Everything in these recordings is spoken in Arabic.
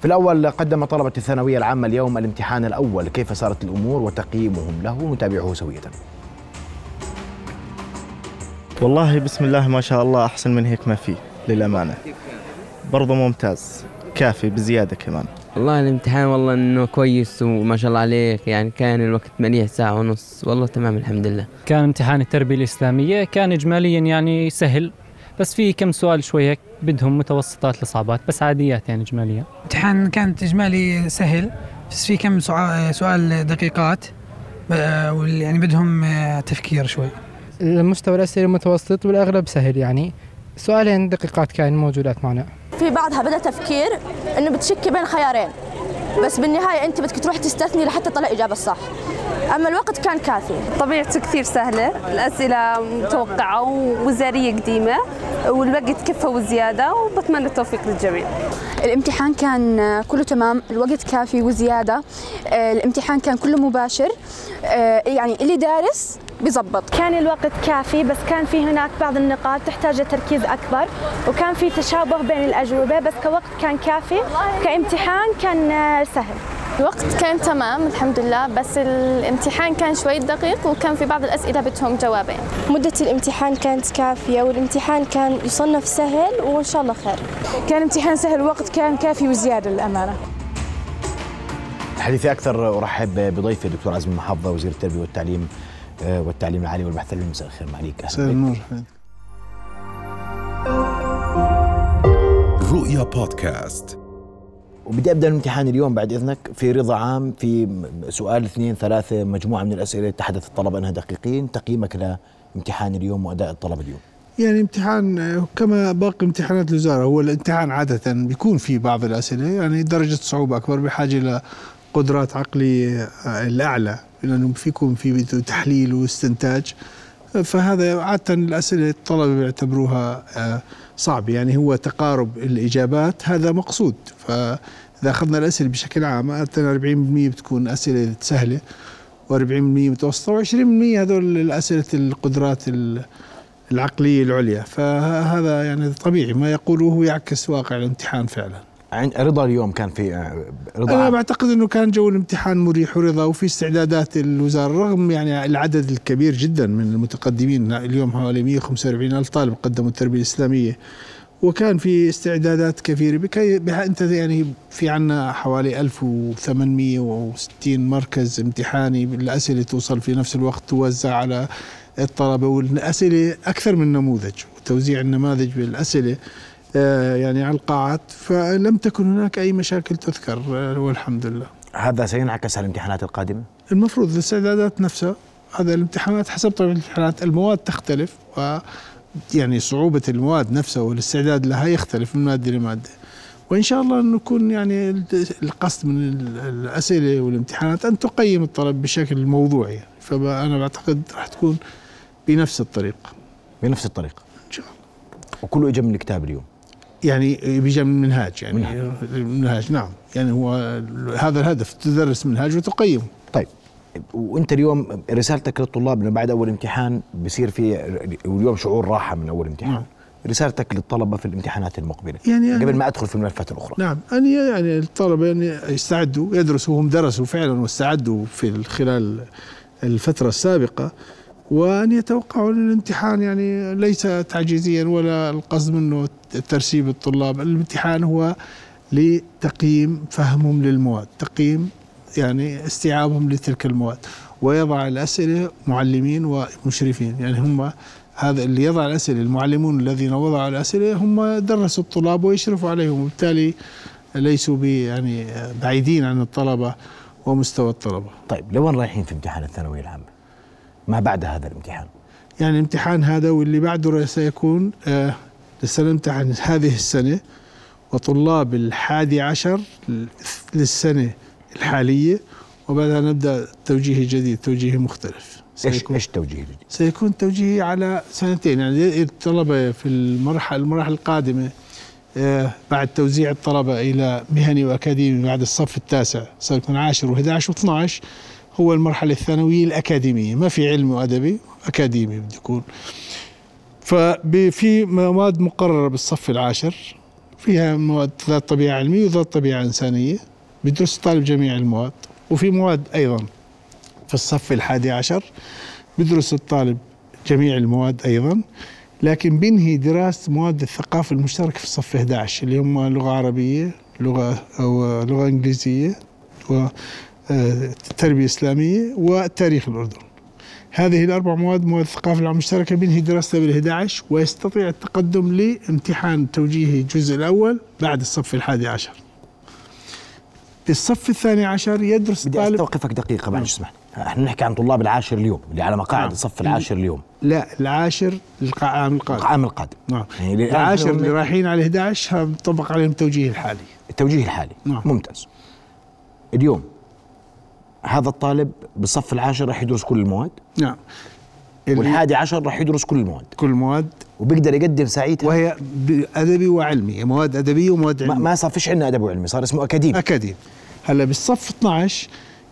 في الأول قدم طلبة الثانوية العامة اليوم الامتحان الأول. كيف صارت الأمور وتقييمهم له؟ نتابعه سوية. والله بسم الله ما شاء الله أحسن من هيك ما في للأمانة. برضو ممتاز كافي بزيادة كمان. والله الامتحان والله إنه كويس وما شاء الله عليك يعني كان الوقت مليح ساعة ونص. والله تمام الحمد لله. كان امتحان التربية الإسلامية كان إجماليا يعني سهل بس في كم سؤال شوي هيك بدهم متوسطات لصعبات بس عاديات يعني إجماليا امتحان كانت إجمالي سهل بس في كم سؤال دقيقات يعني بدهم آه، تفكير شوي. المستوى الأسئلة المتوسط والأغلب سهل يعني. سؤالين دقيقات كان موجودات معنا. في بعضها بدأ تفكير إنه بتشكي بين خيارين. بس بالنهاية أنت بدك تروح تستثني لحتى تطلع إجابة الصح. أما الوقت كان كافي. طبيعته كثير سهلة. الأسئلة متوقعة ووزارية قديمة والوقت كفى وزيادة وبتمنى التوفيق للجميع. الامتحان كان كله تمام. الوقت كافي وزيادة. آه، الامتحان كان كله مباشر. آه، يعني اللي دارس بزبط كان الوقت كافي بس كان في هناك بعض النقاط تحتاج تركيز أكبر وكان في تشابه بين الأجوبة بس كوقت كان كافي كامتحان كان سهل. الوقت كان تمام الحمد لله بس الامتحان كان شوي دقيق وكان في بعض الأسئلة بدهم جوابين. مدة الامتحان كانت كافية والامتحان كان يصنف سهل وإن شاء الله خير. كان امتحان سهل الوقت كان كافي وزيادة للأمانة. حديثي أكثر أرحب بضيفي الدكتور عزمي محافظة وزير التربية والتعليم والتعليم العالي والبحث العلمي. مساء الخير عليك مساء النور. رؤيا بودكاست. وبدي أبدأ الامتحان اليوم بعد إذنك في رضا عام في سؤال اثنين ثلاثة مجموعة من الأسئلة تحدث الطلبة أنها دقيقين. تقييمك لامتحان اليوم وأداء الطلبه اليوم. يعني امتحان كما باقي امتحانات الوزارة هو الامتحان عادة بيكون في بعض الأسئلة يعني درجة صعوبة أكبر بحاجة إلى قدرات عقلية الأعلى. لأنه فيكم في تحليل واستنتاج. فهذا عادة الأسئلة الطلبة بيعتبروها آه، صعب. يعني هو تقارب الإجابات هذا مقصود. فإذا أخذنا الأسئلة بشكل عام عاده 40% بتكون أسئلة سهلة و40% متوسطة و20% هذول اسئله القدرات العقلية العليا. فهذا يعني طبيعي. ما يقوله يعكس واقع الامتحان فعلا. رضا اليوم كان في آه، رضا أنا بعتقد إنه كان جو الامتحان مريح ورضا وفي استعدادات الوزارة رغم يعني العدد الكبير جدا من المتقدمين اليوم حوالي 145 ألف طالب قدموا التربية الإسلامية وكان في استعدادات كثيره بكي أنت يعني في عنا حوالي 1860 مركز امتحاني الأسئلة توصل في نفس الوقت توزع على الطلبة والأسئلة أكثر من نموذج وتوزيع النماذج بالأسئلة. يعني على القاعات فلم تكن هناك أي مشاكل تذكر آه، والحمد لله. هذا سينعكس على الامتحانات القادمة؟ المفروض الاستعدادات نفسها هذا الامتحانات حسب طبيعة الامتحانات المواد تختلف و يعني صعوبة المواد نفسها والاستعداد لها يختلف من مادة لمادة وإن شاء الله نكون يعني القصد من الأسئلة والامتحانات أن تقيم الطلب بشكل موضوعي. فأنا بعتقد راح تكون بنفس الطريقة. بنفس الطريقة. إن شاء الله. وكله إجا من الكتاب اليوم. يعني بيجي من منهاج يعني. منهاج. نعم. يعني هو هذا الهدف تدرس منهاج وتقيم. طيب وأنت اليوم رسالتك للطلاب إنه بعد أول امتحان بصير في اليوم شعور راحة من أول امتحان. نعم. رسالتك للطلبة في الامتحانات المقبلة. يعني قبل ما أدخل في الملفات الأخرى. نعم يعني يعني الطلبة يعني يستعدوا يدرسوا هم درسوا فعلا واستعدوا في خلال الفترة السابقة. وأن يتوقعوا الامتحان يعني ليس تعجيزيا ولا القصد منه ترسيب الطلاب. الامتحان هو لتقييم فهمهم للمواد تقييم يعني استيعابهم لتلك المواد. ويضع الأسئلة معلمين ومشرفين. يعني هم هذا اللي يضع الأسئلة المعلمون الذين وضعوا الأسئلة هم درسوا الطلاب ويشرفوا عليهم. وبالتالي ليسوا يعني بعيدين عن الطلبة ومستوى الطلبة. طيب لوين رايحين في امتحان الثانوية العامة؟ ما بعد هذا الامتحان. يعني الامتحان هذا واللي بعده سيكون آه سنمتحن هذه السنة وطلاب الحادي عشر للسنة الحالية وبعدها نبدأ توجيه جديد توجيه مختلف. إيش إيش توجيه جديد؟ سيكون توجيه على سنتين. يعني الطلبة في المرحلة المراحل القادمة آه بعد توزيع الطلبة إلى مهني وأكاديمي بعد الصف التاسع سيكون عاشر و11 و12 هو المرحلة الثانوية الأكاديمية ما في علمي وأدبي أكاديمي بده يكون ففي مواد مقررة بالصف العاشر فيها مواد ذات طبيعة علمية وذات طبيعة إنسانية بيدرس الطالب جميع المواد. وفي مواد أيضا في الصف الحادي عشر بيدرس الطالب جميع المواد أيضا لكن بينهي دراسة مواد الثقافة المشتركة في الصف 11 اللي هم لغة عربية لغة أو لغة إنجليزية وتربية إسلامية وتاريخ الأردن. هذه الأربع مواد مواد الثقافة المشتركة بينهي دراسته بال 11 ويستطيع التقدم لامتحان توجيهي الجزء الأول بعد الصف الحادي عشر. في الصف الثاني عشر يدرس بدي طالب أستوقفك دقيقة بعد اسمح؟ إحنا نحكي عن طلاب العاشر اليوم اللي على مقاعد نعم. الصف العاشر اليوم. لا العاشر العام القادم. العام القادم. نعم. يعني العاشر اللي رايحين على 11 هذا طبق عليهم التوجيه الحالي. التوجيه الحالي. نعم. ممتاز. اليوم هذا الطالب بالصف العاشر راح يدرس كل المواد؟ نعم. والحادي عشر راح يدرس كل المواد. كل المواد وبيقدر يقدم ساعتها وهي أدبي وعلمي. مواد أدبية ومواد ما, علمية. ما صار فيش عندنا أدب وعلمي صار اسمه أكاديمي. أكاديمي. هلا بالصف 12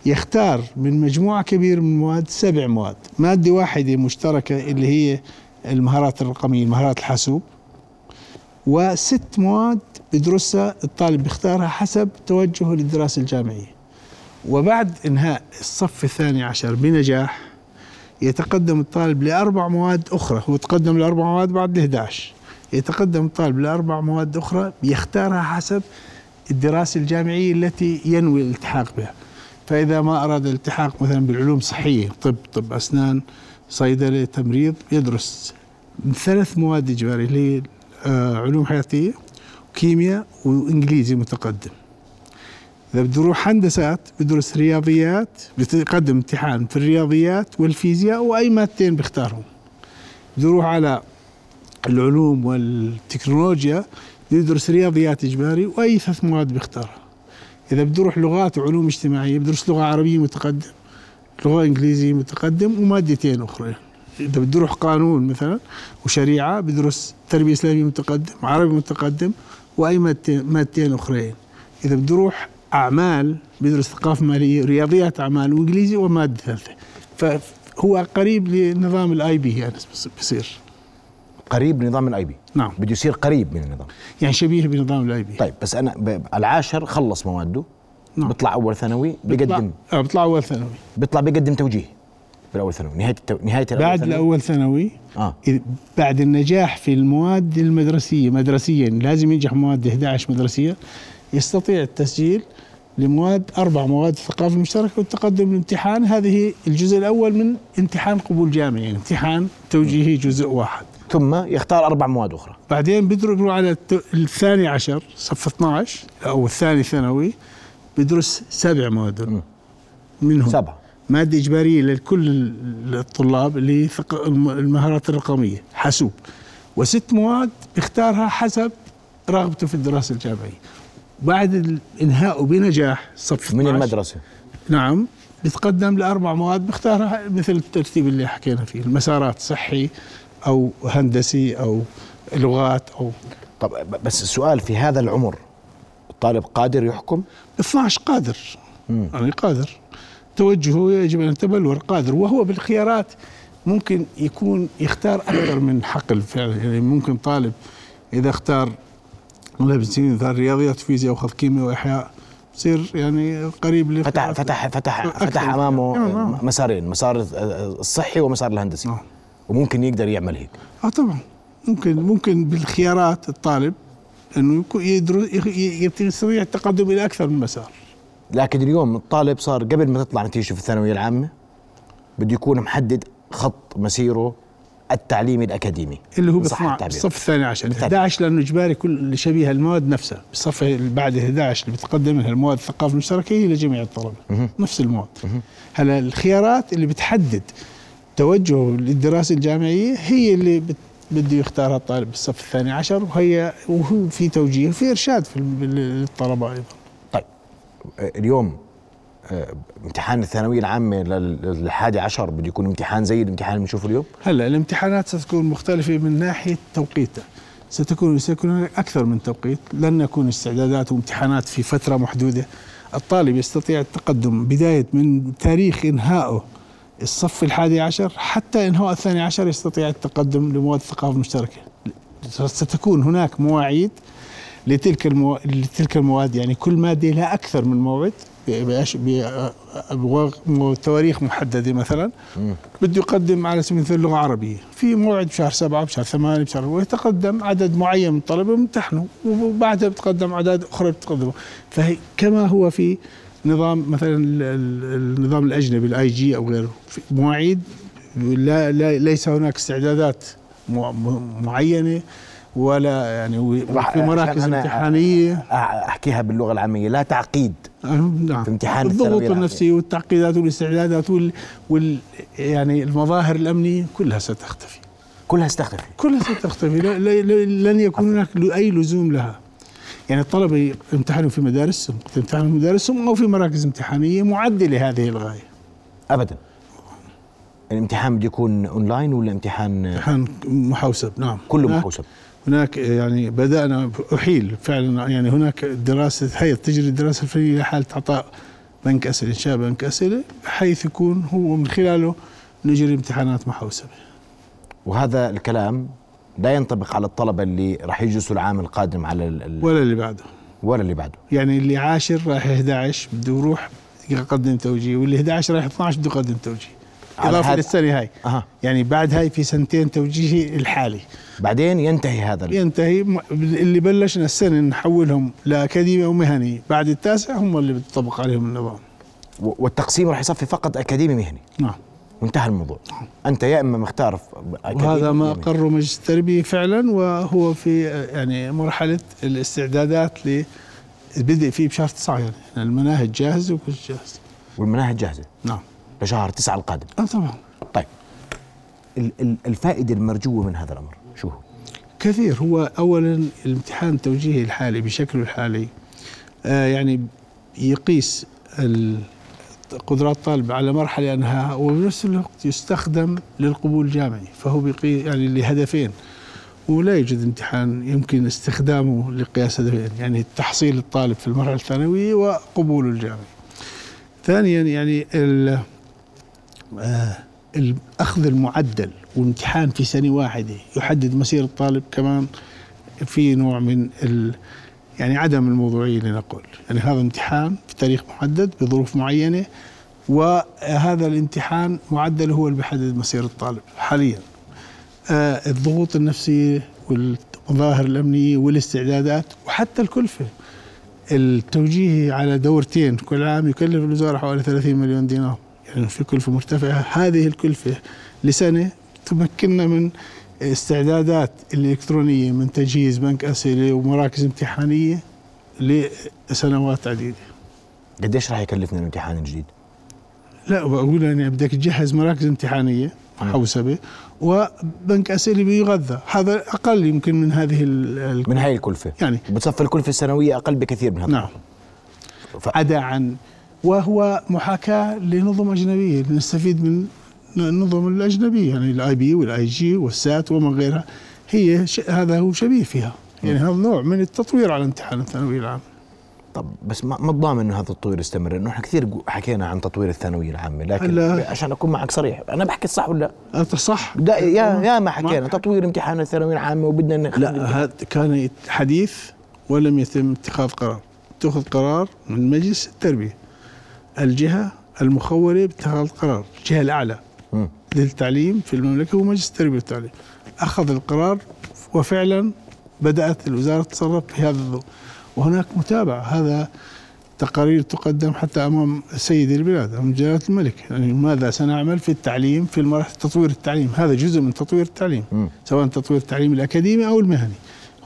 يختار من مجموعة كبيرة من المواد سبع مواد. مادة واحدة مشتركة اللي هي المهارات الرقمية مهارات الحاسوب. وست مواد بدرسها الطالب بيختارها حسب توجهه للدراسة الجامعية. وبعد إنهاء الصف الثاني عشر بنجاح يتقدم الطالب لأربع مواد أخرى. هو تقدم لأربع مواد بعد ال 11 يتقدم الطالب لأربع مواد أخرى بيختارها حسب الدراسة الجامعية التي ينوي الالتحاق بها. فإذا ما أراد الالتحاق مثلا بالعلوم الصحيه طب طب أسنان صيدله تمريض يدرس. ثلاث مواد اجباريه اللي هي آه، علوم حياتية وكيمياء وإنجليزي متقدم. إذا بده يروح هندسات بدرس رياضيات بيقدم امتحان في الرياضيات والفيزياء وأي مادتين بيختارهم. بده يروح على العلوم والتكنولوجيا يدرس رياضيات إجباري وأي ثلاث مواد بيختارها. إذا بده يروح لغات وعلوم اجتماعية بدرس لغة عربية متقدم لغة إنجليزية متقدم ومادتين أخرى. إذا بده يروح قانون مثلا وشريعة بدرس تربية إسلامية متقدم عربي متقدم وأي مادتين مادتين أخرين. إذا بده يروح أعمال بيدرس ثقافة مالية رياضيات أعمال وإنجليزي ومادة ثالثة. فهو قريب لنظام ال IB يعني بصير. قريب لنظام ال IB نعم. بده يصير قريب من النظام. يعني شبيه بنظام ال IB طيب بس أنا العاشر خلص مواده نعم. بيطلع أول ثانوي بيقدم. آه بيطلع أول ثانوي. بيطلع بيقدم توجيه بالأول ثانوي. نهاية التو... نهاية الأول بعد ثانوي. الأول ثانوي آه. إذ- بعد النجاح في المواد المدرسية مدرسيا لازم ينجح مواد 11 مدرسية. يستطيع التسجيل لمواد أربع مواد الثقافة المشتركة والتقدم للامتحان هذه الجزء الأول من امتحان قبول جامعي يعني امتحان توجيهي جزء واحد. ثم يختار أربع مواد أخرى. بعدين بيدرس على الثاني عشر صف 12 أو الثاني ثانوي بيدرس سبع مواد منهم. سبعه مادة إجبارية لكل الطلاب اللي المهارات الرقمية حاسوب. وست مواد بيختارها حسب رغبته في الدراسة الجامعية. بعد إنهائه بنجاح صف من 12 المدرسة. نعم بيتقدم لأربع مواد بيختارها مثل الترتيب اللي حكينا فيه المسارات صحي أو هندسي أو لغات أو طب بس السؤال في هذا العمر الطالب قادر يحكم؟ 12 قادر. يعني قادر. توجهه يجب أن يتبلور قادر. وهو بالخيارات ممكن يكون يختار أكثر من حقل فعلا يعني ممكن طالب إذا اختار والله بسنين مثلا رياضيات فيزياء واخذ كيمياء وإحياء يصير يعني قريب ل فتح فتح فتح أكثر. فتح أمامه نعم. مسارين مسار الصحي ومسار الهندسي. وممكن يقدر يعمل هيك. آه طبعا. ممكن ممكن بالخيارات الطالب انه يستطيع التقدم إلى أكثر من مسار. لكن اليوم الطالب صار قبل ما تطلع نتيجته في الثانوية العامة بده يكون محدد خط مسيره التعليمي الأكاديمي. اللي هو التعبير. بالصف الثاني عشر. بالثاني. 11 لأنه إجباري كل اللي شبيه المواد نفسها. اللي بعد 11 اللي بتقدم منها المواد الثقافة المشتركة هي لجميع الطلبة. نفس المواد. هلا الخيارات اللي بتحدد توجهه للدراسه الجامعية هي اللي بت بده يختارها الطالب بالصف الثاني عشر وهي وهو في توجيه في إرشاد في للطلبة أيضا. طيب اليوم امتحان الثانوية العامة لل- للحادي عشر بده يكون امتحان زي الامتحان اللي بنشوفه اليوم؟ هلأ الامتحانات ستكون مختلفة من ناحية توقيتها. ستكون سيكون هناك أكثر من توقيت. لن يكون استعدادات وامتحانات في فترة محدودة. الطالب يستطيع التقدم بداية من تاريخ إنهائه. الصف الحادي عشر حتى إنهاء الثاني عشر يستطيع التقدم لمواد الثقافة المشتركة ستكون هناك مواعيد لتلك المو... لتلك المواد. يعني كل مادة لها أكثر من موعد. بتواريخ محددة مثلا. بده يقدم على سبيل المثال لغة عربية. في موعد بشهر سبعة بشهر ثمانية بشهر ويتقدم عدد معين من الطلبة بيمتحنوا وبعدها بتقدم أعداد أخرى بتقدموا. فهي كما هو في نظام مثلا النظام الأجنبي ال IG أو غيره. مواعيد لا, لا ليس هناك استعدادات معينة ولا يعني في مراكز امتحانية. أحكيها باللغة العامية. لا تعقيد. نعم في امتحان الضغوط النفسية والتعقيدات والاستعدادات وال, وال يعني المظاهر الأمنية كلها ستختفي. كلها ستختفي. كلها ستختفي. لن يكون هناك أي لزوم لها. يعني الطلبة يمتحنوا في مدارسهم يمتحنوا في مدارسهم أو في مراكز امتحانية معده لهذه الغاية. ابدا. الامتحان بده يكون أونلاين ولا امتحان امتحان محوسب؟ نعم. كله محوسب. هناك يعني بدأنا أحيل فعلا يعني هناك دراسة هي تجري الدراسة الفنية لحالة إعطاء بنك أسئلة إنشاء بنك أسئلة بحيث يكون هو من خلاله نجري امتحانات محوسبة وهذا الكلام لا ينطبق على الطلبة اللي راح يجلسوا العام القادم على ال ولا اللي بعده. ولا اللي بعده. يعني اللي عاشر رايح 11 بده يروح يقدم توجيه واللي 11 رايح 12 بده يقدم توجيه. إضافة للسنة هاي. أه. يعني بعد هاي في سنتين توجيهي الحالي. بعدين ينتهي هذا ينتهي. اللي بلشنا السنة نحولهم لاكاديمي أو مهني بعد التاسع هم اللي بتطبق عليهم النظام. والتقسيم راح يصفي فقط أكاديمي مهني. نعم. وانتهى الموضوع. أنت يا إما مختار وهذا ما اقره مجلس التربية فعلا وهو في يعني مرحلة الاستعدادات للبدء فيه بشهر تسعة يعني المناهج جاهزة وكل جاهز. والمناهج جاهزة. نعم. لشهر تسعة القادم. آه طبعا طيب. الفائدة المرجوة من هذا الأمر شو هو؟ كثير. هو أولا الامتحان التوجيهي الحالي بشكله الحالي آه يعني يقيس قدرات الطالب على مرحلة أنها وبنفس الوقت يستخدم للقبول الجامعي فهو بيقيس يعني لهدفين. ولا يوجد امتحان يمكن استخدامه لقياس هدفين يعني تحصيل الطالب في المرحلة الثانوية وقبوله الجامعي. ثانيا يعني آه أخذ المعدل وامتحان في سنة واحدة يحدد مسير الطالب كمان في نوع من ال يعني عدم الموضوعية لنقول يعني هذا امتحان في تاريخ محدد بظروف معينة وهذا الامتحان معدل هو اللي بيحدد مسير الطالب حاليا. آه الضغوط النفسية والمظاهر الأمنية والاستعدادات وحتى الكلفة. التوجيهي على دورتين كل عام يكلف الوزارة حوالي 30 مليون دينار. يعني في كلفة مرتفعة. هذه الكلفة لسنة تمكننا من استعدادات الإلكترونية من تجهيز بنك أسئلة ومراكز امتحانية لسنوات عديدة. قديش راح يكلفنا الامتحان الجديد؟ لا بقول يعني بدك تجهز مراكز امتحانية حوسبة وبنك أسئلة بيغذى. هذا أقل يمكن من هذه من هاي الكلفة. يعني بتصفي الكلفة السنوية أقل بكثير من هذا. نعم. ف... عدا عن وهو محاكاة لنظم أجنبية نستفيد من النظم الأجنبية يعني ال IB وال IG وال SAT وما غيرها. هي هذا هو شبيه فيها. يعني هذا نوع من التطوير على امتحان الثانوية العامة طب بس ما الضامن إنه هذا التطوير يستمر؟ انه إحنا كثير حكينا عن تطوير الثانويه العامة لكن لا. عشان أكون معك صريح أنا بحكي الصح ولا؟ أنت صح. يا يا ما حكينا. ما تطوير امتحان الثانويه العامة وبدنا لا هذا كان حديث ولم يتم اتخاذ قرار. اتخذ قرار من مجلس التربية. الجهة المخولة باتخاذ القرار الجهة الأعلى م. للتعليم في المملكة هو مجلس التربية والتعليم أخذ القرار وفعلا بدأت الوزارة تتصرف في هذا الضوء. وهناك متابعة. هذا تقارير تقدم حتى أمام سيد البلاد أمام جلالة الملك. يعني ماذا سنعمل في التعليم في المرحلة تطوير التعليم؟ هذا جزء من تطوير التعليم م. سواء تطوير التعليم الأكاديمي أو المهني.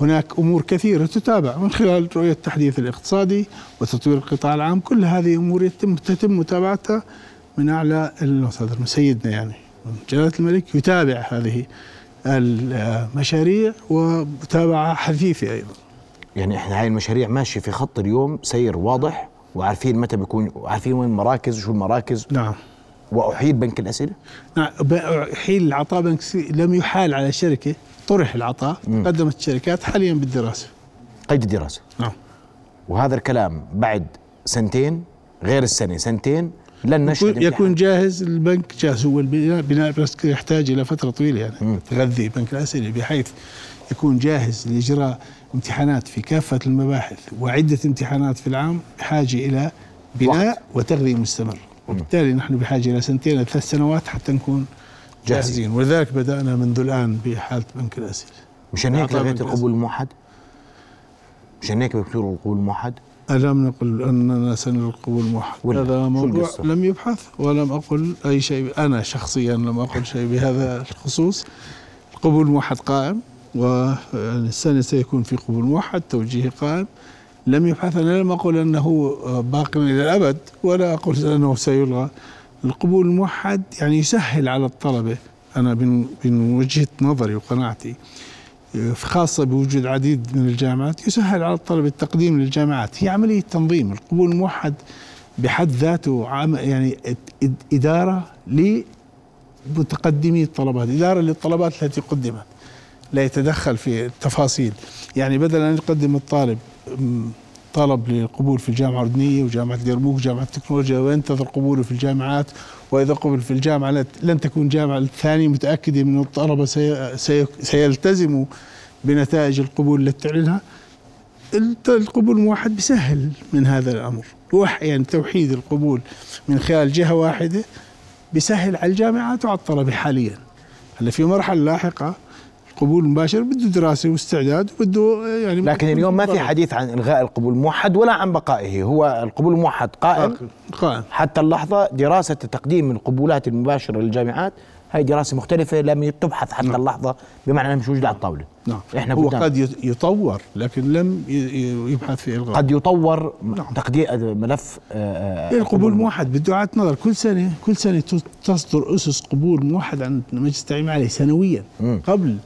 هناك أمور كثيرة تتابع من خلال رؤية التحديث الاقتصادي وتطوير القطاع العام. كل هذه أمور يتم تتم متابعتها من أعلى المصادر من سيدنا يعني من جلالة الملك يتابع هذه المشاريع ومتابعه حثيثه أيضا. يعني إحنا هاي المشاريع ماشية في خط اليوم سير واضح وعارفين متى بيكون عارفين وين المراكز وشو المراكز. نعم. واحيل بنك الاسئله؟ نعم احيل العطاء بنك لم يحال على الشركة طرح العطاء قدمت الشركات حاليا بالدراسة. قيد الدراسة. نعم. وهذا الكلام بعد سنتين غير السنة سنتين لن نشهد يكون, يكون جاهز البنك جاهز هو البناء بناء بس يحتاج إلى فترة طويلة يعني. تغذي بنك الاسئله بحيث يكون جاهز لإجراء امتحانات في كافة المباحث وعدة امتحانات في العام بحاجه إلى بناء وقت. وتغذية مستمر وبالتالي نحن بحاجة إلى سنتين إلى ثلاث سنوات حتى نكون جاهزين. ولذلك بدأنا منذ الآن بحاله بنك الاسئله مشان هيك لغيت القبول الموحد؟ مشان هيك بيكتبوا القبول الموحد؟ ألم نقل أننا سنلقي القبول الموحد. هذا موضوع لم يبحث ولم أقل أي شيء. أنا شخصيا لم أقل شيء بهذا الخصوص. القبول الموحد قائم والسنة سيكون في قبول موحد توجيهي قائم. لم يبحث أنا لم أقل أنه باق إلى الأبد ولا أقول أنه سيلغى. القبول الموحد يعني يسهل على الطلبة. أنا من وجهة نظري وقناعتي خاصة بوجود عديد من الجامعات يسهل على الطلبة التقديم للجامعات. هي عملية تنظيم. القبول الموحد بحد ذاته يعني إدارة لمتقدمي الطلبات إدارة للطلبات التي قدمت لا يتدخل في التفاصيل. يعني بدل أن يقدم الطالب طلب للقبول في الجامعة الأردنية وجامعة اليرموك وجامعة التكنولوجيا وينتظر قبوله في الجامعات؟ وإذا قبل في الجامعة لن تكون الجامعة الثانية متأكدة من الطلبة سيلتزموا بنتائج القبول التي تعلنها. القبول الموحد بيسهل من هذا الأمر. يعني توحيد القبول من خلال جهة واحدة بيسهل على الجامعات وعلى الطلبة حاليا. هلأ في مرحلة لاحقة قبول مباشر بده دراسة واستعداد وبده يعني لكن اليوم ما في حديث عن إلغاء القبول الموحد ولا عن بقائه. هو القبول الموحد قائم. قائم. حتى اللحظة دراسة تقديم القبولات المباشرة للجامعات هاي دراسة مختلفة لم تبحث حتى نعم. اللحظة بمعنى انها مش موجوده على الطاولة. نعم. إحنا هو قد يطور لكن لم يبحث في إلغاء. قد يطور نعم. تقدير ملف آه القبول موحد. بده اعاده نظر. كل سنة كل سنة تصدر أسس قبول موحد عن مجلس التعليم العالي سنويا م. قبل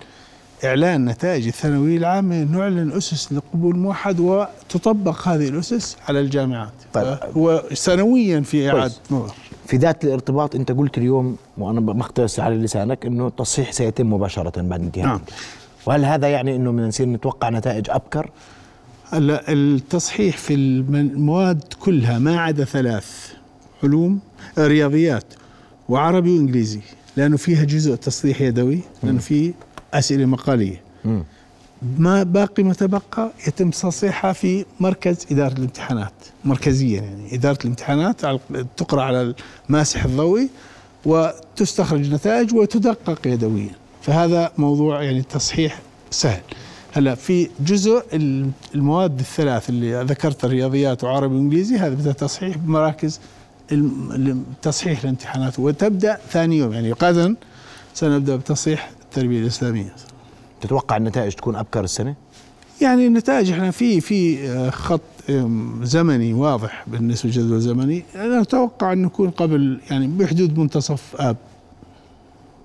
إعلان نتائج الثانوية العامة نعلن أسس للقبول موحد وتطبق هذه الأسس على الجامعات. طيب. هو سنويا في إعادة نظر في ذات الارتباط أنت قلت اليوم وأنا بختلس على لسانك أنه التصحيح سيتم مباشرة بعد انتهاء. نعم. وهل هذا يعني أنه من نصير نتوقع نتائج أبكر؟ هلا التصحيح في المواد كلها ما عدا ثلاث علوم رياضيات وعربي وإنجليزي لأنه فيها جزء تصحيح يدوي لأنه في أسئلة مقالية. ما باقي ما تبقى يتم تصحيحها في مركز إدارة الامتحانات مركزيا يعني. إدارة الامتحانات تقرأ على الماسح الضوئي وتستخرج نتائج وتدقق يدويا. فهذا موضوع يعني تصحيح سهل. هلا في جزء المواد الثلاث اللي ذكرت الرياضيات وعربي وإنجليزي هذا بدأ تصحيح بمراكز تصحيح الامتحانات. وتبدأ ثاني يوم. يعني غدا سنبدأ بتصحيح التربية الإسلامية. تتوقع النتائج تكون أبكر السنة؟ يعني النتائج إحنا في في آه، خط زمني واضح بالنسبة لجدول زمني أنا أتوقع إنه يكون قبل يعني بحدود منتصف آب.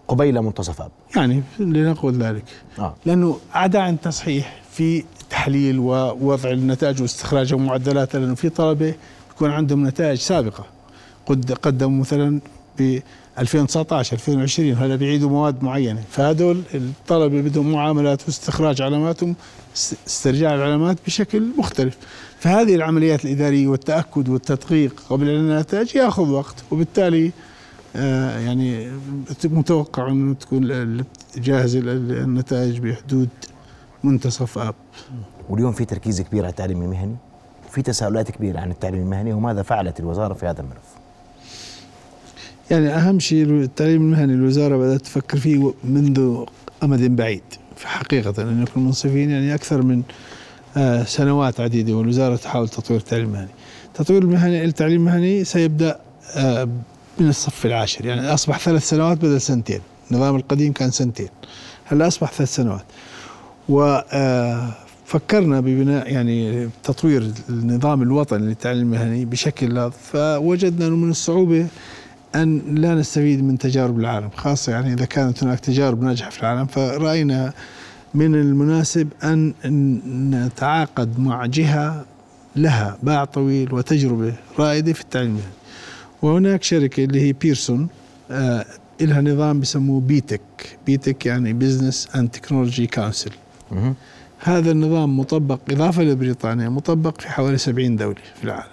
قبيل منتصف آب. يعني لنقول ذلك. آه. لأنه عدا عن تصحيح في تحليل ووضع النتائج واستخراج معدلاتها لأنه في طلبة يكون عندهم نتائج سابقة. قد قدموا مثلا ب 2019 2020 هلا بيعيدوا مواد معينة. فهدول الطلبة بدهم معاملات واستخراج علاماتهم استرجاع العلامات بشكل مختلف. فهذه العمليات الإدارية والتأكد والتدقيق قبل النتائج ياخذ وقت وبالتالي آه يعني متوقع أنه تكون جاهزه النتائج بحدود منتصف آب. واليوم في تركيز كبير على التعليم المهني وفي تساؤلات كبيرة عن التعليم المهني وماذا فعلت الوزارة في هذا الملف؟ يعني أهم شيء التعليم المهني الوزارة بدأت تفكر فيه منذ أمد بعيد حقيقة أن نكون منصفين يعني أكثر من آه سنوات عديدة والوزارة تحاول تطوير التعليم المهني. تطوير المهني التعليم المهني سيبدأ آه من الصف العاشر يعني أصبح ثلاث سنوات بدل سنتين النظام القديم كان سنتين هلأ أصبح ثلاث سنوات. وفكرنا آه، ببناء يعني تطوير النظام الوطني للتعليم المهني بشكل فوجدنا أنه من الصعوبة أن لا نستفيد من تجارب العالم خاصة يعني إذا كانت هناك تجارب ناجحة في العالم فرأينا من المناسب أن نتعاقد مع جهة لها باع طويل وتجربة رائدة في التعليم. وهناك شركة اللي هي بيرسون آه لها نظام بسموه BTEC BTEC يعني Business and Technology Council هذا النظام مطبق إضافة لبريطانيا مطبق في حوالي 70 دولة في العالم.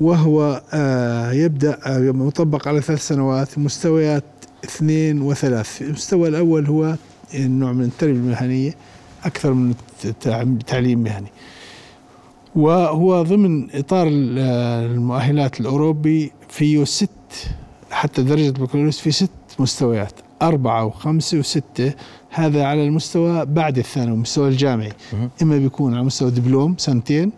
وهو آه، يبدأ آه، مطبق على ثلاث سنوات مستويات اثنين وثلاث. المستوى الأول هو النوع من التربية المهنية أكثر من التعليم المهني. وهو ضمن إطار المؤهلات الأوروبي فيه ست حتى درجة البكالوريوس في ست مستويات أربعة وخمسة وستة. هذا على المستوى بعد الثانوي المستوى الجامعي. إما بيكون على مستوى دبلوم سنتين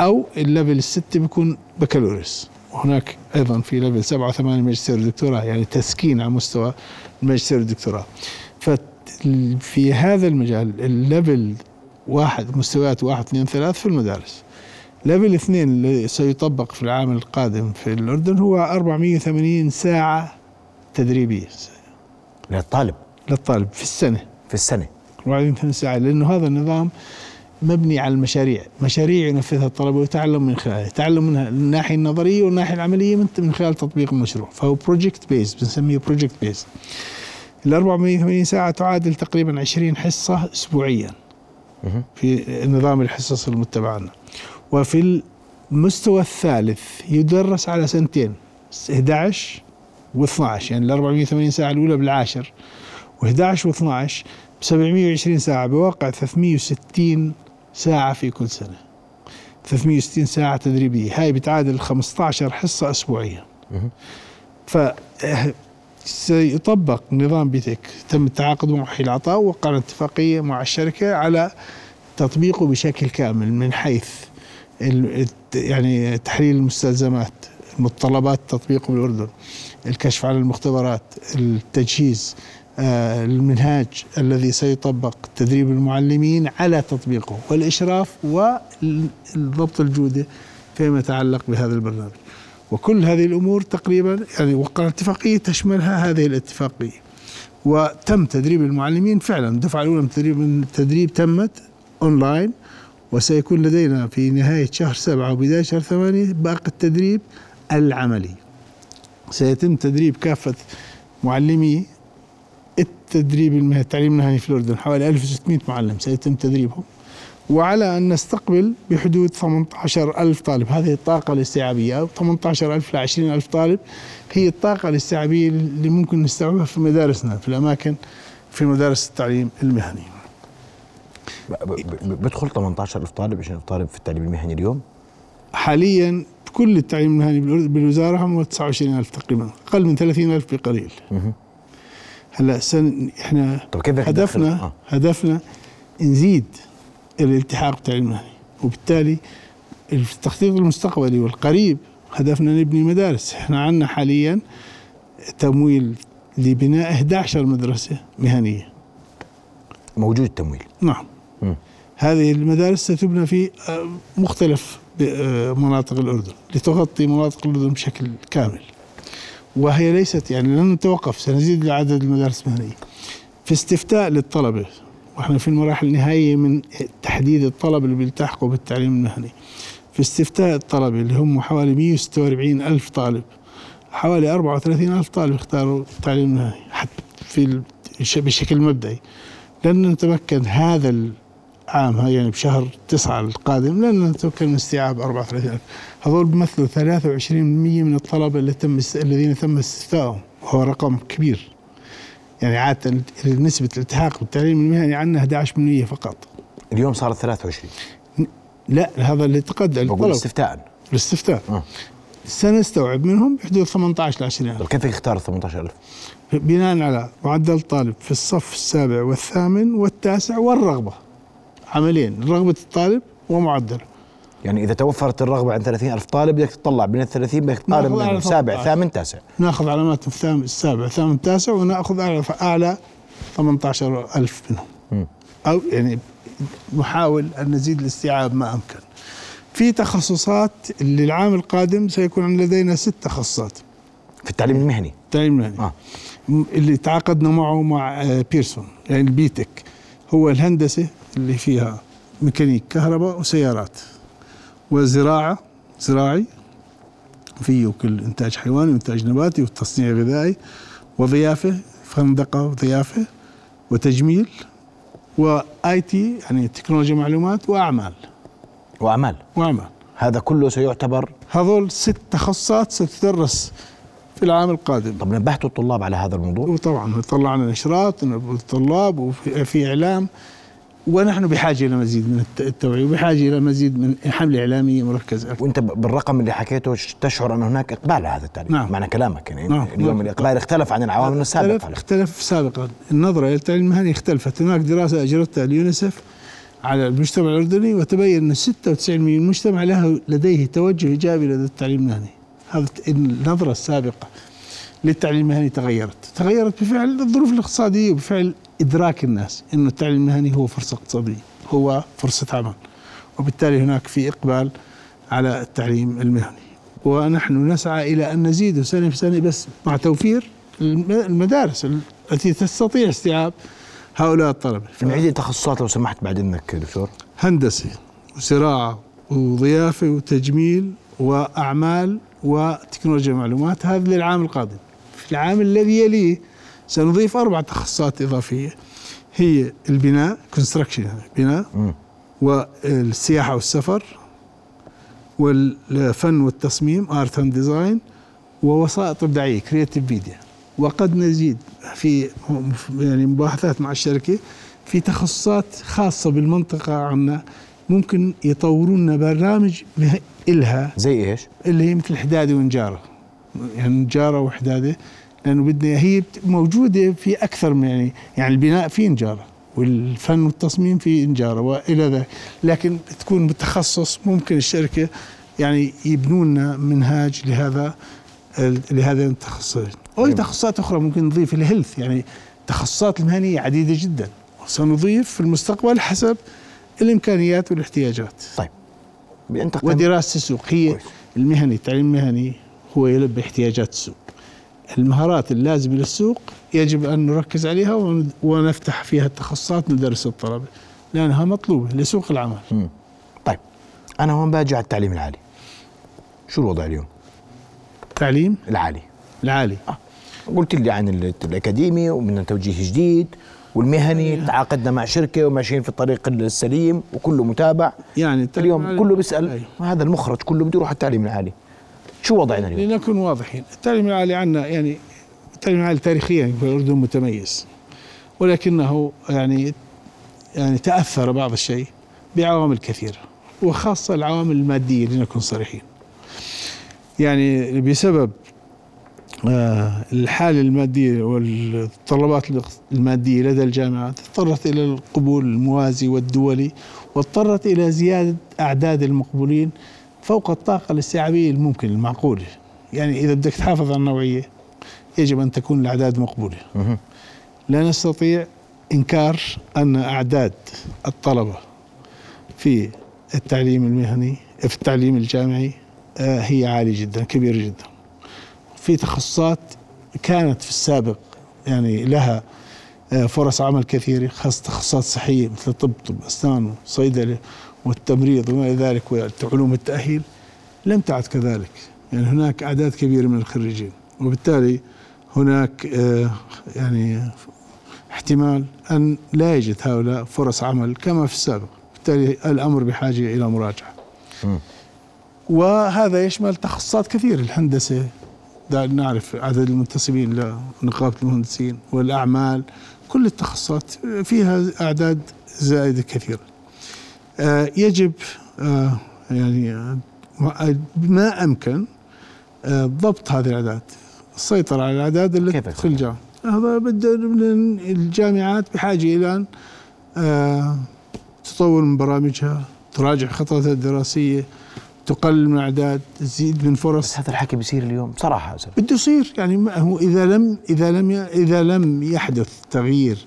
أو ال level الستة بيكون بكالوريوس. وهناك أيضا في level سبعة وثمانية ماجستير ودكتوراه يعني تسكين على مستوى الماجستير والدكتوراه ففي هذا المجال ال level واحد مستويات واحد اثنين ثلاث في المدارس. level اثنين اللي سيطبق في العام القادم في الأردن هو 480 ساعة تدريبية. للطالب. للطالب في السنة. في السنة. 480 ساعة لأنه هذا النظام مبني على المشاريع. مشاريع ينفذها الطلبة ويتعلم من خلالها. يتعلم منها الناحية النظرية والناحية العملية من, من خلال تطبيق المشروع. فهو project based بنسميه project based ال 480 ساعة تعادل تقريبا 20 حصة أسبوعيا في نظام الحصص المتبع عنا وفي المستوى الثالث يدرس على سنتين 11 و12 يعني ال 480 ساعة الأولى بالعاشر و11 و12 ب 720 ساعة بواقع 360 ساعة في كل سنة. 360 ساعة تدريبية. هاي بتعادل 15 حصة أسبوعيا. ف سيطبق نظام بيتك. تم التعاقد مع وحي العطاء ووقعنا اتفاقية مع الشركة على تطبيقه بشكل كامل من حيث يعني تحليل المستلزمات متطلبات تطبيقه بالأردن الكشف عن المختبرات التجهيز آه، المنهاج الذي سيطبق تدريب المعلمين على تطبيقه والإشراف وضبط الجودة فيما يتعلق بهذا البرنامج. وكل هذه الأمور تقريبا يعني وقع اتفاقية تشملها هذه الاتفاقية. وتم تدريب المعلمين فعلا. الدفعة الأولى من التدريب, من التدريب تمت أونلاين وسيكون لدينا في نهاية شهر سبعة وبداية شهر ثمانية باقي التدريب العملي. سيتم تدريب كافة معلمي التدريب المهني التعليم المهني في الأردن حوالي 1600 معلم سيتم تدريبهم وعلى أن نستقبل بحدود 18 ألف طالب. هذه الطاقة الاستيعابية أو 18 ألف ل 20 ألف طالب هي الطاقة الاستيعابية اللي ممكن نستوعبها في مدارسنا في الأماكن في مدارس التعليم المهني. بدخل 18 ألف طالب 20 ألف طالب في التعليم المهني اليوم؟ حاليا كل التعليم المهني بالوزارة هم 29 ألف تقريبا أقل من 30 ألف بقليل. هلا سن إحنا طب كيف هدفنا آه. هدفنا نزيد الالتحاق بالتعليم المهني وبالتالي التخطيط المستقبلي والقريب هدفنا نبني مدارس. إحنا عندنا حاليا تمويل لبناء 11 مدرسة مهنية. موجود التمويل نعم. م. هذه المدارس ستبنى في آه، مختلف آه، مناطق الأردن لتغطي مناطق الأردن بشكل كامل. وهي ليست يعني لن نتوقف سنزيد عدد المدارس المهنية. في استفتاء للطلبة وإحنا في المراحل النهائية من تحديد الطلبة اللي بيلتحقوا بالتعليم المهني. في استفتاء الطلبة اللي هم حوالي 146 ألف طالب حوالي 34 ألف طالب اختاروا التعليم المهني حتى في بشكل مبدئي. لن نتمكن هذا العام يعني بشهر تسعة القادم لن نتمكن من استيعاب 34 ألف. هذول بيمثلوا 23% من الطلبة اللي تم الذين تم استفتائهم وهو رقم كبير. يعني عادة نسبة الالتحاق بالتعليم المهني عندنا 11% فقط. اليوم صارت 23 لا هذا اللي تقدم بقول استفتاء. الاستفتاء. آه. سنستوعب منهم بحدود 18 ل 20000 كيف يختار 18000 بناء على معدل طالب في الصف السابع والثامن والتاسع والرغبة. عملين رغبة الطالب ومعدله يعني إذا توفرت الرغبة عند 30 ألف طالب بدك تطلع من ال 30 بدك تقارن بين سابع ثامن تاسع. ناخذ علامات الثامن السابع ثامن تاسع وناخذ اعلى أعلى 18 ألف منهم. م. أو يعني نحاول أن نزيد الاستيعاب ما أمكن. في تخصصات للعام القادم سيكون لدينا ست تخصصات. في التعليم المهني. التعليم المهني. آه. اللي تعاقدنا معه مع آه، بيرسون يعني ال BTEC هو الهندسة اللي فيها ميكانيك كهرباء وسيارات. وزراعة زراعي فيه كل إنتاج حيواني وإنتاج نباتي وتصنيع غذائي وضيافة فندقة وضيافة وتجميل وآي تي يعني تكنولوجيا معلومات وأعمال. وأعمال. وأعمال. هذا كله سيعتبر هذول ست تخصصات ستدرس في العام القادم. طب نبهتوا الطلاب على هذا الموضوع؟ وطبعا طلعنا نشرات الطلاب وفي في إعلام. ونحن بحاجة إلى مزيد من التوعية وبحاجة إلى مزيد من حمله اعلاميه مركزه وأنت بالرقم اللي حكيته تشعر أن هناك إقبال على هذا التعليم نعم. معنى كلامك يعني نعم. اليوم نعم. الإقبال اختلف عن العوامل السابقة اختلف, اختلف سابقا النظرة إلى التعليم المهني اختلفت هناك دراسة أجرتها اليونيسف على المجتمع الأردني وتبين أن 96% من المجتمع له لديه توجه إيجابي لدى التعليم المهني هذا النظرة السابقة للتعليم المهني تغيرت. تغيرت بفعل الظروف الاقتصادية وبفعل إدراك الناس إنه التعليم المهني هو فرصة اقتصادية هو فرصة عمل. وبالتالي هناك في إقبال على التعليم المهني. ونحن نسعى إلى أن نزيده سنة بسنة بس مع توفير المدارس التي تستطيع استيعاب هؤلاء الطلبة. نعيد التخصصات لو سمحت بعد إذنك دكتور؟ هندسة وزراعة وضيافة وتجميل وأعمال وتكنولوجيا المعلومات هذا للعام القادم. في العام الذي يليه سنضيف أربع تخصصات إضافية هي البناء construction بناء م. والسياحة والسفر والفن والتصميم art and design ووسائط إبداعية creative media وقد نزيد في يعني مباحثات مع الشركة في تخصصات خاصة بالمنطقة عنا ممكن يطورون لنا برامج إلها زي إيش؟ اللي هي مثل حداده ونجارة يعني نجارة وحدادة لأنه بدنا هي موجودة في أكثر من يعني يعني البناء فيه نجارة والفن والتصميم فيه نجارة وإلى ذلك. لكن تكون بتخصص ممكن الشركة يعني يبنوا لنا منهاج لهذا لهذا التخصصين. أو تخصصات أخرى ممكن نضيف الهيلث يعني التخصصات المهنية عديدة جدا. وسنضيف في المستقبل حسب الإمكانيات والإحتياجات. طيب. ودراسة السوق هي المهني التعليم المهني. هو يلبي احتياجات السوق المهارات اللازمة للسوق يجب أن نركز عليها ونفتح فيها التخصصات ندرس الطلبه لأنها مطلوبة لسوق العمل م. طيب أنا هون باجي على التعليم العالي شو الوضع اليوم؟ التعليم العالي العالي آه. قلت لي عن الأكاديمي ومن توجيه جديد والمهني تعاقدنا مع شركة وماشيين في الطريق السليم وكله متابع يعني اليوم كله بيسأل. هذا المخرج كله بده يروح على التعليم العالي شو وضعنا اليوم؟ لنكون واضحين. التعليم العالي عندنا يعني التعليم العالي تاريخيا في الأردن متميز. ولكنه يعني يعني تأثر بعض الشيء بعوامل كثيره وخاصة العوامل المادية لنكون صريحين. يعني بسبب آه الحالة المادية والطلبات المادية لدى الجامعات اضطرت إلى القبول الموازي والدولي واضطرت إلى زيادة أعداد المقبولين فوق الطاقة الاستيعابية الممكن المعقولة. يعني إذا بدك تحافظ على النوعية يجب أن تكون الأعداد مقبولة. لا نستطيع إنكار أن أعداد الطلبة في التعليم المهني في التعليم الجامعي آه هي عالية جدا كبيرة جدا. في تخصصات كانت في السابق يعني لها فرص عمل كثيرة خاصة تخصصات صحية مثل طب طب أسنان وصيدلة والتمريض وما إلى ذلك وعلوم التأهيل لم تعد كذلك. يعني هناك أعداد كبيرة من الخريجين وبالتالي هناك يعني احتمال أن لا يجد هؤلاء فرص عمل كما في السابق. بالتالي الأمر بحاجة إلى مراجعة. وهذا يشمل تخصصات كثيرة الهندسة نعرف عدد المنتسبين لنقابة المهندسين والأعمال كل التخصصات فيها أعداد زائدة كثيرة. يجب يعني ما أمكن ضبط هذه الأعداد السيطرة على الأعداد التي تدخل الجامعة. هذا بده الجامعات بحاجة إلى أن تطور من برامجها تراجع خططها الدراسية تقلل من الأعداد تزيد من فرص. بس هذا الحكي بيصير اليوم صراحة بده يصير يعني هو إذا لم إذا لم إذا لم يحدث تغيير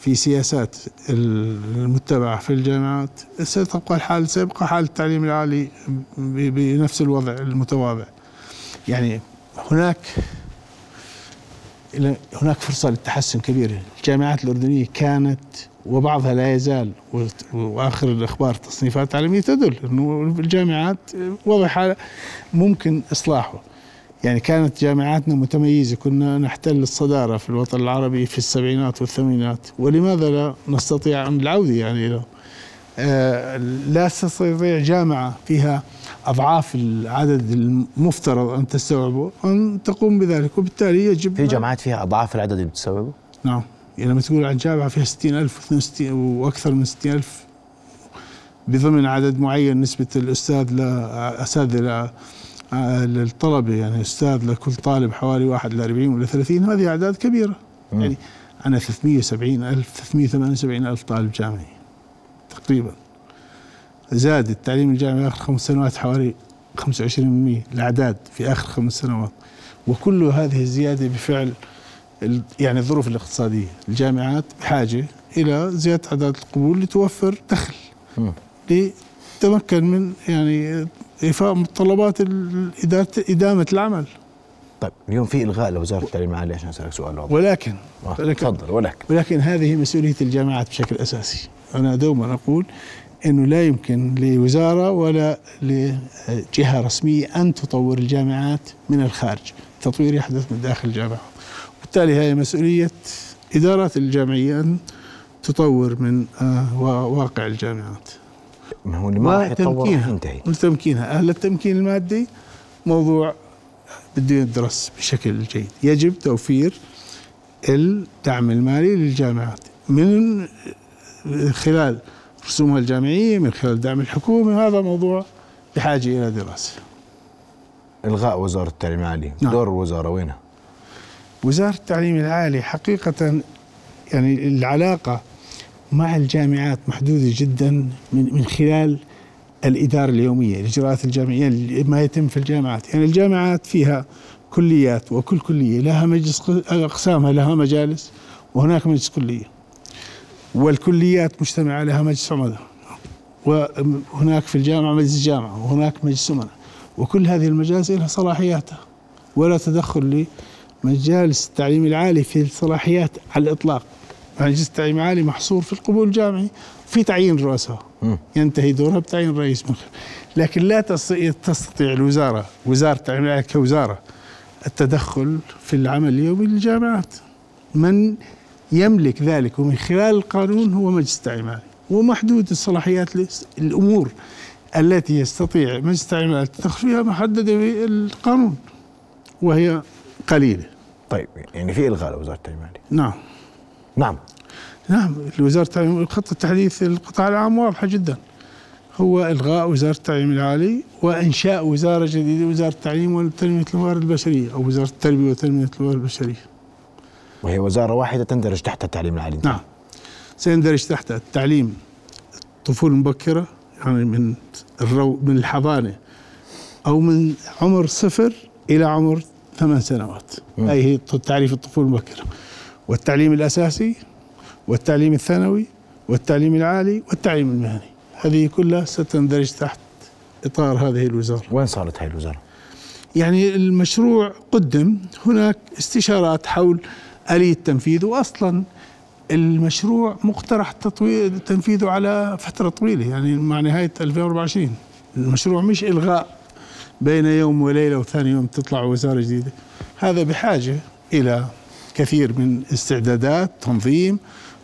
في سياسات المتبعة في الجامعات ستبقى الحال سيبقى حال التعليم العالي بنفس الوضع المتواضع. يعني هناك هناك فرصة للتحسن كبيرة. الجامعات الأردنية كانت وبعضها لا يزال وآخر الأخبار تصنيفات التعليميه تدل إنه الجامعات وضع ممكن إصلاحه. يعني كانت جامعاتنا متميزة كنا نحتل الصدارة في الوطن العربي في السبعينات والثمانينات. ولماذا لا نستطيع أن العوده يعني آه لا تستطيع جامعة فيها أضعاف العدد المفترض أن تستوعبه أن تقوم بذلك وبالتالي يجب في جامعات فيها أضعاف العدد اللي بتستوعبه نعم. يعني لما تقول عن جامعة فيها 60000 و62 وأكثر من 60000 بضمن عدد معين نسبة الأستاذ لاساتذه للطلبه يعني أستاذ لكل طالب حوالي واحد ل 40 ولا 30 هذه أعداد كبيرة. م. يعني عندنا 370 ألف 378 ألف طالب جامعي تقريبا. زاد التعليم الجامعي آخر خمس سنوات حوالي 25% الأعداد في آخر خمس سنوات. وكل هذه الزيادة بفعل يعني الظروف الاقتصادية. الجامعات بحاجة إلى زيادة أعداد القبول لتوفر دخل لتمكن من يعني إيفاء متطلبات إدامة العمل. طيب اليوم في إلغاء لوزارة التعليم العالي عشان أسألك سؤال واضح. ولكن آه، تفضل ولكن. ولكن هذه مسؤولية الجامعات بشكل أساسي. أنا دوما أقول إنه لا يمكن لوزارة ولا لجهة رسمية أن تطور الجامعات من الخارج. التطوير يحدث من داخل الجامعة. وبالتالي هي مسؤولية ادارات الجامعيه أن تطور من آه، واقع الجامعات. ما هو اللي ما راح يتطور ينتهي. وتمكينها أهل التمكين المادي موضوع بده يدرس بشكل جيد. يجب توفير الدعم المالي للجامعات. من خلال رسومها الجامعية من خلال الدعم الحكومي هذا موضوع بحاجة إلى دراسة. إلغاء وزارة التعليم العالي. نعم. دور الوزارة وينها؟ وزارة التعليم العالي حقيقة يعني العلاقة مع الجامعات محدودة جدا من من خلال الإدارة اليومية الإجراءات الجامعية ما يتم في الجامعات. يعني الجامعات فيها كليات وكل كلية لها مجلس أقسامها لها مجالس وهناك مجلس كلية. والكليات مجتمعة لها مجلس عمداء وهناك في الجامعة مجلس جامعة وهناك مجلس أمناء وكل هذه المجالس لها صلاحياتها. ولا تدخل لمجالس التعليم العالي في الصلاحيات على الإطلاق. مجلس التعليم العالي محصور في القبول الجامعي في تعيين رؤساء. ينتهي دورها بتعيين رئيس مخ. لكن لا تستطيع الوزارة وزارة التعليم العالي كوزارة التدخل في العمل اليومي للجامعات. من يملك ذلك ومن خلال القانون هو مجلس التعليم العالي. ومحدود الصلاحيات الأمور التي يستطيع مجلس التعليم العالي التدخل فيها محددة بالقانون وهي قليلة. طيب يعني في إلغاء لوزارة التعليم العالي. نعم. نعم. نعم وزارة التعليم خطة تحديث القطاع العام واضحة جدا. هو إلغاء وزارة التعليم العالي وإنشاء وزارة جديدة وزارة التعليم وتنمية الموارد البشرية أو وزارة التربية وتنمية الموارد البشرية. وهي وزارة واحدة تندرج تحت التعليم العالي. نعم. سيندرج تحت التعليم الطفولة المبكرة يعني من الرو من الحضانة أو من عمر صفر إلى عمر ثمان سنوات. هي تعريف الطفولة المبكرة. والتعليم الأساسي والتعليم الثانوي والتعليم العالي والتعليم المهني. هذه كلها ستندرج تحت إطار هذه الوزارة. وين صارت هذه الوزارة؟ يعني المشروع قدم هناك استشارات حول آلية تنفيذه. وأصلا المشروع مقترح تطوير تنفيذه على فترة طويلة يعني مع نهاية 2024 المشروع مش إلغاء بين يوم وليلة وثاني يوم تطلع وزارة جديدة. هذا بحاجة إلى كثير من استعدادات تنظيم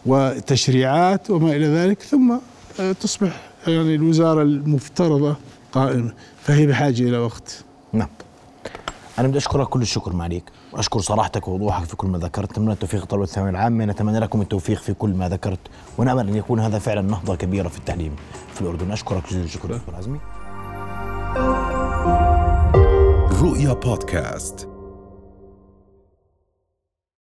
وتشريعات وما إلى ذلك ثم آه، تصبح يعني الوزارة المفترضة قائمة فهي بحاجة إلى وقت. نعم. أنا بدي أشكرك كل الشكر معليك وأشكر صراحتك ووضوحك في كل ما ذكرت. نتمنى التوفيق طلبة الثانوية العامة. نتمنى لكم التوفيق في كل ما ذكرت. ونأمل أن يكون هذا فعلا نهضة كبيرة في التعليم في الأردن. أشكرك جزيل الشكر دكتور عزمي. رؤيا بودكاست.